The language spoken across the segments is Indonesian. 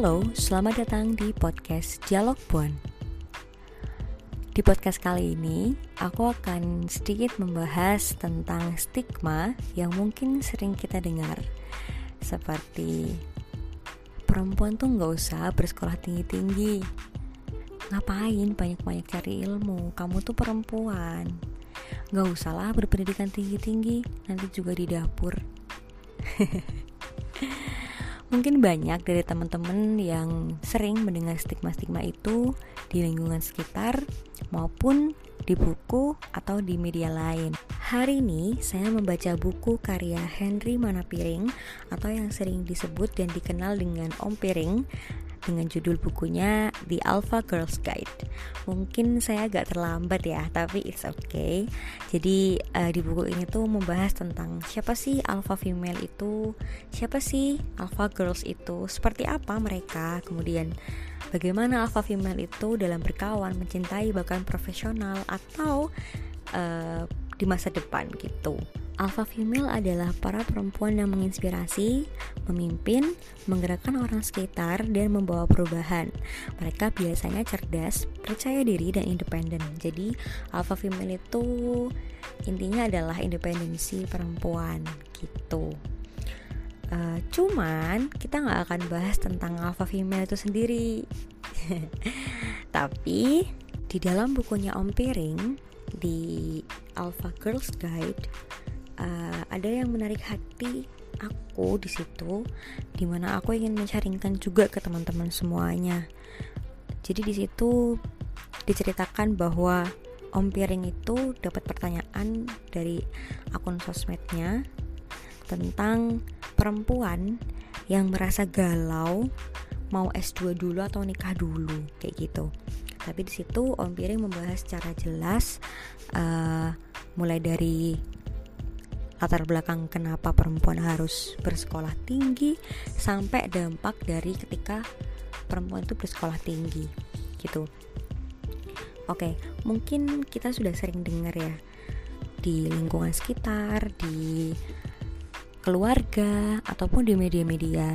Halo, selamat datang di podcast Dialog Puan. Di podcast kali ini, aku akan sedikit membahas tentang stigma yang mungkin sering kita dengar, seperti perempuan tuh nggak usah bersekolah tinggi-tinggi. Ngapain banyak-banyak cari ilmu? Kamu tuh perempuan. Nggak usahlah berpendidikan tinggi-tinggi, nanti juga di dapur. Mungkin banyak dari teman-teman yang sering mendengar stigma-stigma itu di lingkungan sekitar maupun di buku atau di media lain. Hari ini saya membaca buku karya Henry Manapiring atau yang sering disebut dan dikenal dengan Om Piring dengan judul bukunya The Alpha Girls Guide. Mungkin saya agak terlambat ya, tapi it's okay. Jadi uh, di buku ini tuh membahas tentang siapa sih alpha female itu, siapa sih alpha girls itu, seperti apa mereka, kemudian bagaimana alpha female itu dalam berkawan, mencintai bahkan profesional atau uh, di masa depan gitu. Alpha female adalah para perempuan yang menginspirasi, memimpin, menggerakkan orang sekitar, dan membawa perubahan. Mereka biasanya cerdas, percaya diri, dan independen. Jadi, alpha female itu intinya adalah independensi perempuan gitu. Uh, cuman kita nggak akan bahas tentang alpha female itu sendiri. Tapi di dalam bukunya Om Piring di Alpha Girls Guide uh, ada yang menarik hati aku di situ di mana aku ingin mencaringkan juga ke teman-teman semuanya jadi di situ diceritakan bahwa Om Piring itu dapat pertanyaan dari akun sosmednya tentang perempuan yang merasa galau mau S2 dulu atau nikah dulu kayak gitu. Tapi di situ Om Piring membahas secara jelas uh, mulai dari latar belakang kenapa perempuan harus bersekolah tinggi sampai dampak dari ketika perempuan itu bersekolah tinggi gitu. Oke, mungkin kita sudah sering dengar ya di lingkungan sekitar, di keluarga ataupun di media-media.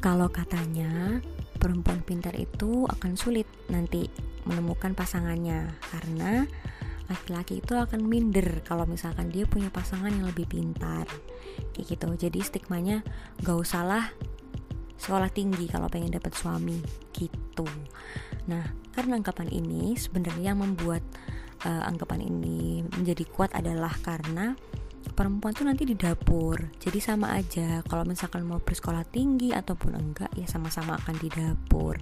Kalau katanya perempuan pintar itu akan sulit nanti menemukan pasangannya karena laki-laki itu akan minder kalau misalkan dia punya pasangan yang lebih pintar. Kayak gitu. Jadi stigmanya gak usah lah sekolah tinggi kalau pengen dapat suami. Gitu. Nah karena anggapan ini sebenarnya membuat uh, anggapan ini menjadi kuat adalah karena perempuan tuh nanti di dapur. Jadi sama aja kalau misalkan mau bersekolah tinggi ataupun enggak ya sama-sama akan di dapur.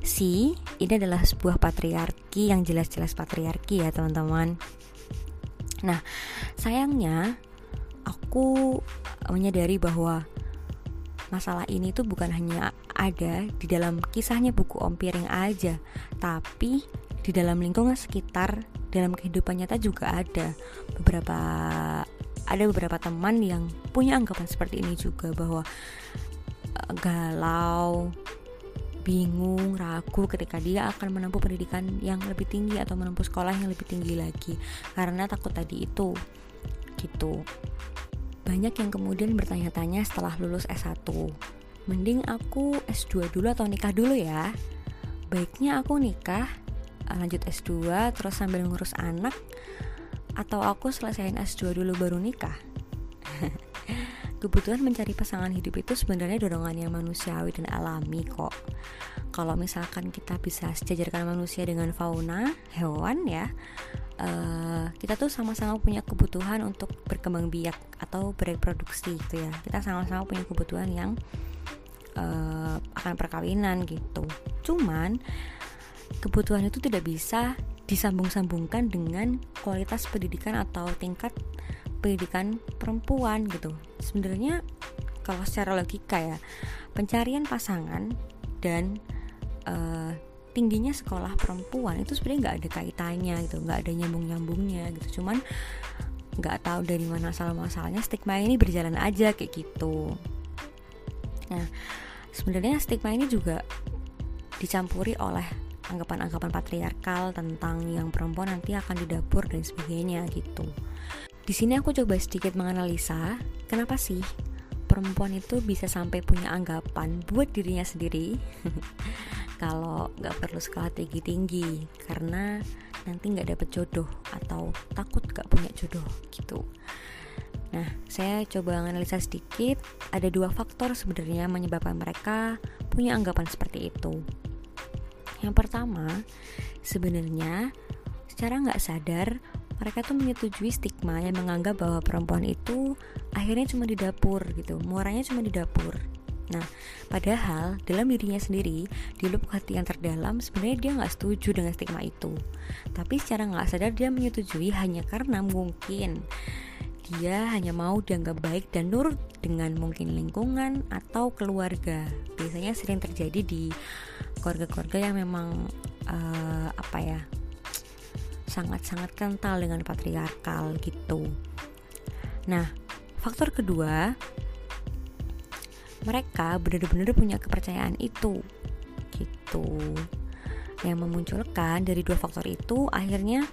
Si ini adalah sebuah patriarki yang jelas-jelas patriarki ya teman-teman. Nah sayangnya aku menyadari bahwa masalah ini tuh bukan hanya ada di dalam kisahnya buku Om Piring aja, tapi di dalam lingkungan sekitar, dalam kehidupan nyata juga ada. Beberapa ada beberapa teman yang punya anggapan seperti ini juga bahwa uh, galau bingung, ragu ketika dia akan menempuh pendidikan yang lebih tinggi atau menempuh sekolah yang lebih tinggi lagi. Karena takut tadi itu gitu. Banyak yang kemudian bertanya-tanya setelah lulus S1 mending aku S2 dulu atau nikah dulu ya? Baiknya aku nikah lanjut S2 terus sambil ngurus anak atau aku selesaiin S2 dulu baru nikah? Kebutuhan mencari pasangan hidup itu sebenarnya dorongan yang manusiawi dan alami kok. Kalau misalkan kita bisa sejajarkan manusia dengan fauna, hewan ya, uh, kita tuh sama-sama punya kebutuhan untuk berkembang biak atau bereproduksi gitu ya. Kita sama-sama punya kebutuhan yang uh, akan perkawinan gitu. Cuman kebutuhan itu tidak bisa disambung-sambungkan dengan kualitas pendidikan atau tingkat pendidikan perempuan gitu. Sebenarnya kalau secara logika ya, pencarian pasangan dan uh, tingginya sekolah perempuan itu sebenarnya nggak ada kaitannya gitu, nggak ada nyambung-nyambungnya gitu. Cuman nggak tahu dari mana asal masalahnya stigma ini berjalan aja kayak gitu. Nah, sebenarnya stigma ini juga dicampuri oleh anggapan-anggapan patriarkal tentang yang perempuan nanti akan di dapur dan sebagainya gitu. Di sini aku coba sedikit menganalisa kenapa sih perempuan itu bisa sampai punya anggapan buat dirinya sendiri kalau nggak perlu sekolah tinggi tinggi karena nanti nggak dapet jodoh atau takut nggak punya jodoh gitu Nah, saya coba analisa sedikit. Ada dua faktor sebenarnya menyebabkan mereka punya anggapan seperti itu. Yang pertama, sebenarnya secara nggak sadar mereka tuh menyetujui stigma yang menganggap bahwa perempuan itu akhirnya cuma di dapur gitu, muaranya cuma di dapur. Nah, padahal dalam dirinya sendiri, di lubuk hati yang terdalam, sebenarnya dia nggak setuju dengan stigma itu. Tapi secara nggak sadar dia menyetujui hanya karena mungkin dia hanya mau dianggap baik dan nurut dengan mungkin lingkungan atau keluarga. Biasanya sering terjadi di keluarga-keluarga yang memang uh, apa ya sangat-sangat kental dengan patriarkal gitu. Nah, faktor kedua, mereka benar-benar punya kepercayaan itu, gitu. Yang memunculkan dari dua faktor itu akhirnya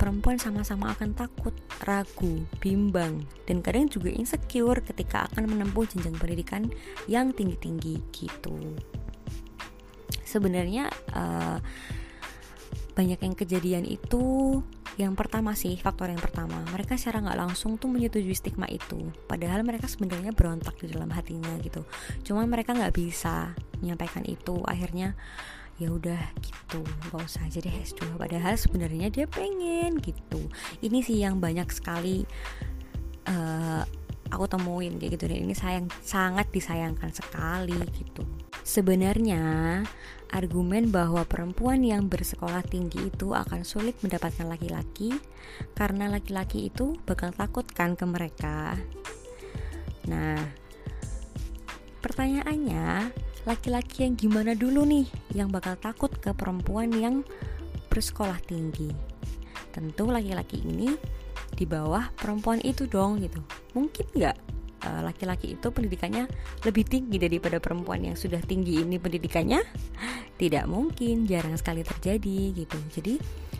perempuan sama-sama akan takut, ragu, bimbang, dan kadang juga insecure ketika akan menempuh jenjang pendidikan yang tinggi-tinggi gitu. Sebenarnya uh, banyak yang kejadian itu yang pertama sih faktor yang pertama. Mereka secara nggak langsung tuh menyetujui stigma itu. Padahal mereka sebenarnya berontak di dalam hatinya gitu. Cuman mereka nggak bisa menyampaikan itu. Akhirnya ya udah gitu nggak usah aja deh S2 padahal sebenarnya dia pengen gitu. Ini sih yang banyak sekali uh, aku temuin kayak gitu. Dan ini sayang sangat disayangkan sekali gitu. Sebenarnya argumen bahwa perempuan yang bersekolah tinggi itu akan sulit mendapatkan laki-laki karena laki-laki itu bakal takutkan ke mereka. Nah pertanyaannya laki-laki yang gimana dulu nih yang bakal takut ke perempuan yang bersekolah tinggi? Tentu laki-laki ini di bawah perempuan itu dong gitu. Mungkin nggak laki-laki itu pendidikannya lebih tinggi daripada perempuan yang sudah tinggi ini pendidikannya? Tidak mungkin jarang sekali terjadi gitu. Jadi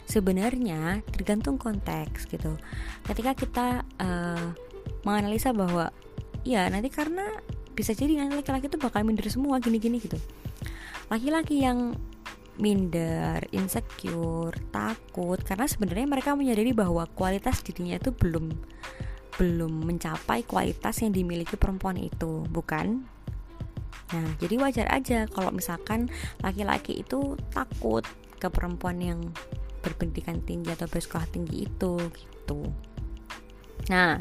sebenarnya tergantung konteks gitu. Ketika kita uh, menganalisa bahwa ya nanti karena bisa jadi nanti laki-laki itu bakal minder semua gini-gini gitu. Laki-laki yang minder, insecure, takut karena sebenarnya mereka menyadari bahwa kualitas dirinya itu belum belum mencapai kualitas yang dimiliki perempuan itu, bukan? Nah, jadi wajar aja kalau misalkan laki-laki itu takut ke perempuan yang berpendidikan tinggi atau bersekolah tinggi itu gitu. Nah,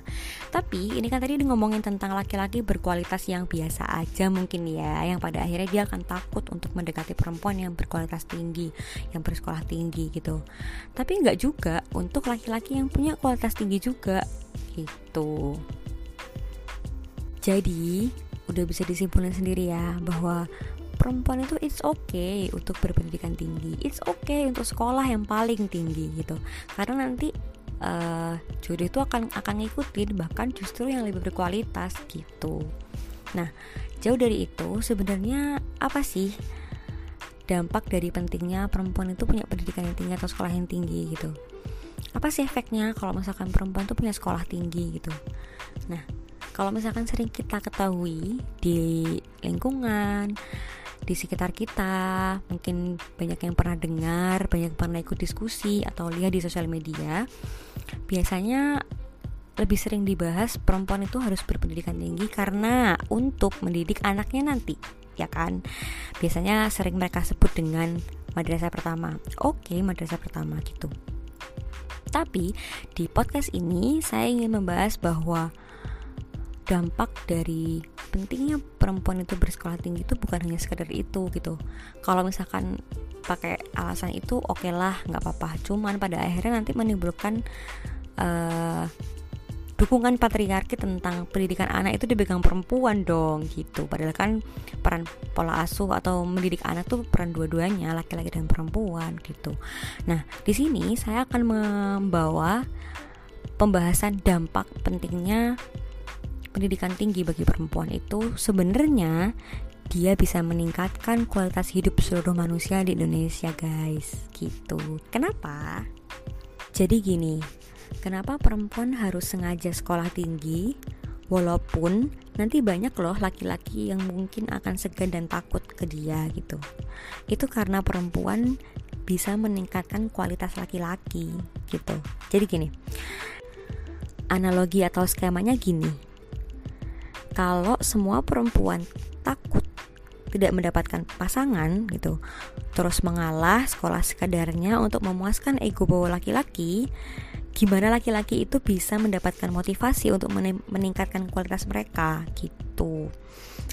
tapi ini kan tadi ngomongin tentang laki-laki berkualitas yang biasa aja mungkin ya, yang pada akhirnya dia akan takut untuk mendekati perempuan yang berkualitas tinggi, yang bersekolah tinggi gitu. Tapi nggak juga untuk laki-laki yang punya kualitas tinggi juga gitu. Jadi, udah bisa disimpulkan sendiri ya bahwa perempuan itu it's okay untuk berpendidikan tinggi, it's okay untuk sekolah yang paling tinggi gitu. Karena nanti uh, jodoh itu akan akan ngikutin bahkan justru yang lebih berkualitas gitu nah jauh dari itu sebenarnya apa sih dampak dari pentingnya perempuan itu punya pendidikan yang tinggi atau sekolah yang tinggi gitu apa sih efeknya kalau misalkan perempuan tuh punya sekolah tinggi gitu? Nah kalau misalkan sering kita ketahui di lingkungan di sekitar kita mungkin banyak yang pernah dengar banyak yang pernah ikut diskusi atau lihat di sosial media biasanya lebih sering dibahas perempuan itu harus berpendidikan tinggi karena untuk mendidik anaknya nanti ya kan? Biasanya sering mereka sebut dengan madrasah pertama. Oke madrasah pertama gitu tapi di podcast ini saya ingin membahas bahwa dampak dari pentingnya perempuan itu bersekolah tinggi itu bukan hanya sekedar itu gitu. Kalau misalkan pakai alasan itu oke okay lah nggak apa-apa. Cuman pada akhirnya nanti menimbulkan uh, dukungan patriarki tentang pendidikan anak itu dipegang perempuan dong gitu. Padahal kan peran pola asuh atau mendidik anak tuh peran dua-duanya laki-laki dan perempuan gitu. Nah di sini saya akan membawa pembahasan dampak pentingnya pendidikan tinggi bagi perempuan itu. Sebenarnya dia bisa meningkatkan kualitas hidup seluruh manusia di Indonesia guys gitu. Kenapa? Jadi gini kenapa perempuan harus sengaja sekolah tinggi? Walaupun nanti banyak loh laki-laki yang mungkin akan segan dan takut ke dia gitu. Itu karena perempuan bisa meningkatkan kualitas laki-laki gitu. Jadi gini analogi atau skemanya gini. Kalau semua perempuan takut tidak mendapatkan pasangan gitu terus mengalah sekolah sekadarnya untuk memuaskan ego bahwa laki-laki gimana laki-laki itu bisa mendapatkan motivasi untuk meningkatkan kualitas mereka gitu.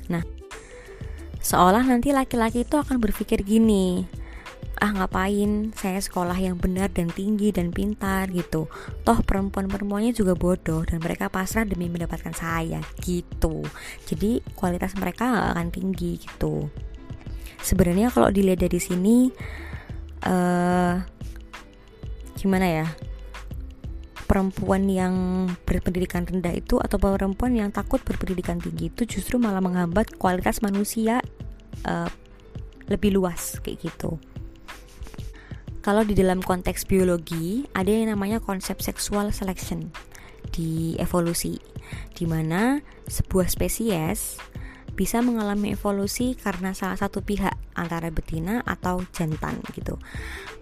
Nah, seolah nanti laki-laki itu akan berpikir gini, ah ngapain saya sekolah yang benar dan tinggi dan pintar gitu. Toh perempuan-perempuannya juga bodoh dan mereka pasrah demi mendapatkan saya gitu. Jadi kualitas mereka gak akan tinggi gitu. Sebenarnya kalau dilihat dari sini uh, gimana ya perempuan yang berpendidikan rendah itu atau perempuan yang takut berpendidikan tinggi itu justru malah menghambat kualitas manusia uh, lebih luas kayak gitu. Kalau di dalam konteks biologi ada yang namanya konsep sexual selection di evolusi, di mana sebuah spesies bisa mengalami evolusi karena salah satu pihak antara betina atau jantan gitu.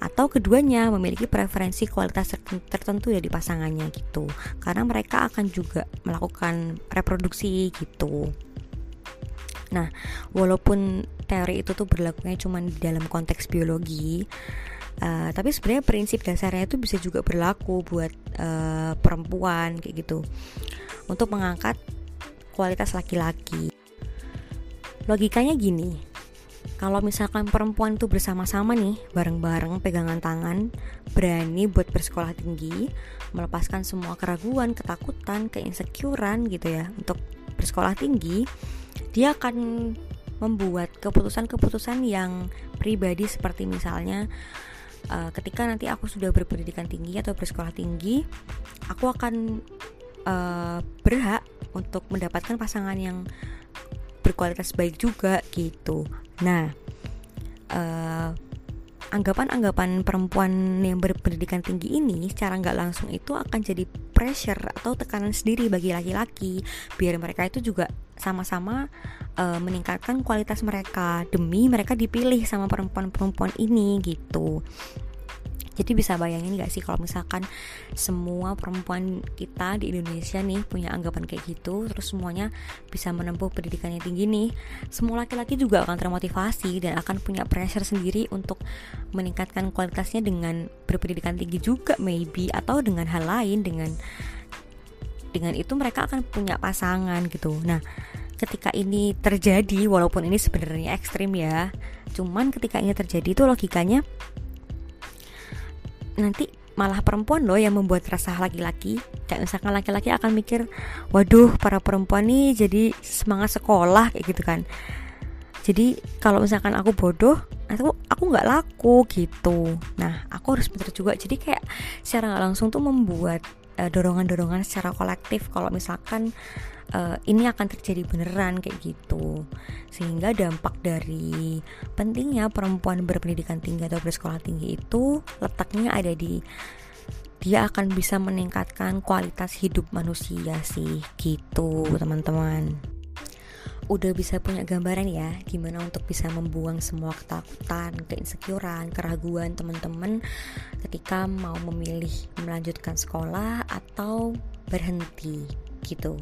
Atau keduanya memiliki preferensi kualitas tertentu ya di pasangannya gitu. Karena mereka akan juga melakukan reproduksi gitu. Nah walaupun teori itu tuh berlakunya cuma di dalam konteks biologi uh, tapi sebenarnya prinsip dasarnya itu bisa juga berlaku buat uh, perempuan kayak gitu. Untuk mengangkat kualitas laki-laki. Logikanya gini kalau misalkan perempuan tuh bersama-sama nih bareng-bareng pegangan tangan berani buat bersekolah tinggi melepaskan semua keraguan ketakutan keinsecurean gitu ya untuk bersekolah tinggi dia akan membuat keputusan-keputusan yang pribadi seperti misalnya uh, ketika nanti aku sudah berpendidikan tinggi atau bersekolah tinggi aku akan uh, berhak untuk mendapatkan pasangan yang berkualitas baik juga gitu Nah, uh, anggapan-anggapan perempuan yang berpendidikan tinggi ini secara nggak langsung itu akan jadi pressure atau tekanan sendiri bagi laki-laki biar mereka itu juga sama-sama uh, meningkatkan kualitas mereka demi mereka dipilih sama perempuan-perempuan ini gitu jadi bisa bayangin gak sih kalau misalkan semua perempuan kita di Indonesia nih punya anggapan kayak gitu terus semuanya bisa menempuh pendidikan yang tinggi nih semua laki-laki juga akan termotivasi dan akan punya pressure sendiri untuk meningkatkan kualitasnya dengan berpendidikan tinggi juga maybe atau dengan hal lain dengan dengan itu mereka akan punya pasangan gitu. Nah ketika ini terjadi walaupun ini sebenarnya ekstrim ya cuman ketika ini terjadi itu logikanya nanti malah perempuan loh yang membuat rasa laki-laki. Kayak misalkan laki-laki akan mikir waduh para perempuan nih jadi semangat sekolah kayak gitu kan. Jadi kalau misalkan aku bodoh aku aku nggak laku gitu. Nah aku harus pintar juga. Jadi kayak secara nggak langsung tuh membuat dorongan-dorongan secara kolektif kalau misalkan uh, ini akan terjadi beneran kayak gitu. Sehingga dampak dari pentingnya perempuan berpendidikan tinggi atau bersekolah tinggi itu letaknya ada di dia akan bisa meningkatkan kualitas hidup manusia sih gitu teman-teman udah bisa punya gambaran ya gimana untuk bisa membuang semua ketakutan, keinsecurean, keraguan teman-teman ketika mau memilih melanjutkan sekolah atau berhenti gitu.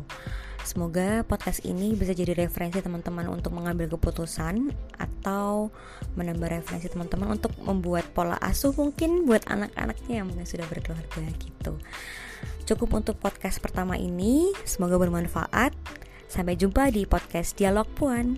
Semoga podcast ini bisa jadi referensi teman-teman untuk mengambil keputusan atau menambah referensi teman-teman untuk membuat pola asuh mungkin buat anak-anaknya yang mungkin sudah berkeluarga gitu. Cukup untuk podcast pertama ini, semoga bermanfaat. Sampai jumpa di podcast Dialog Puan.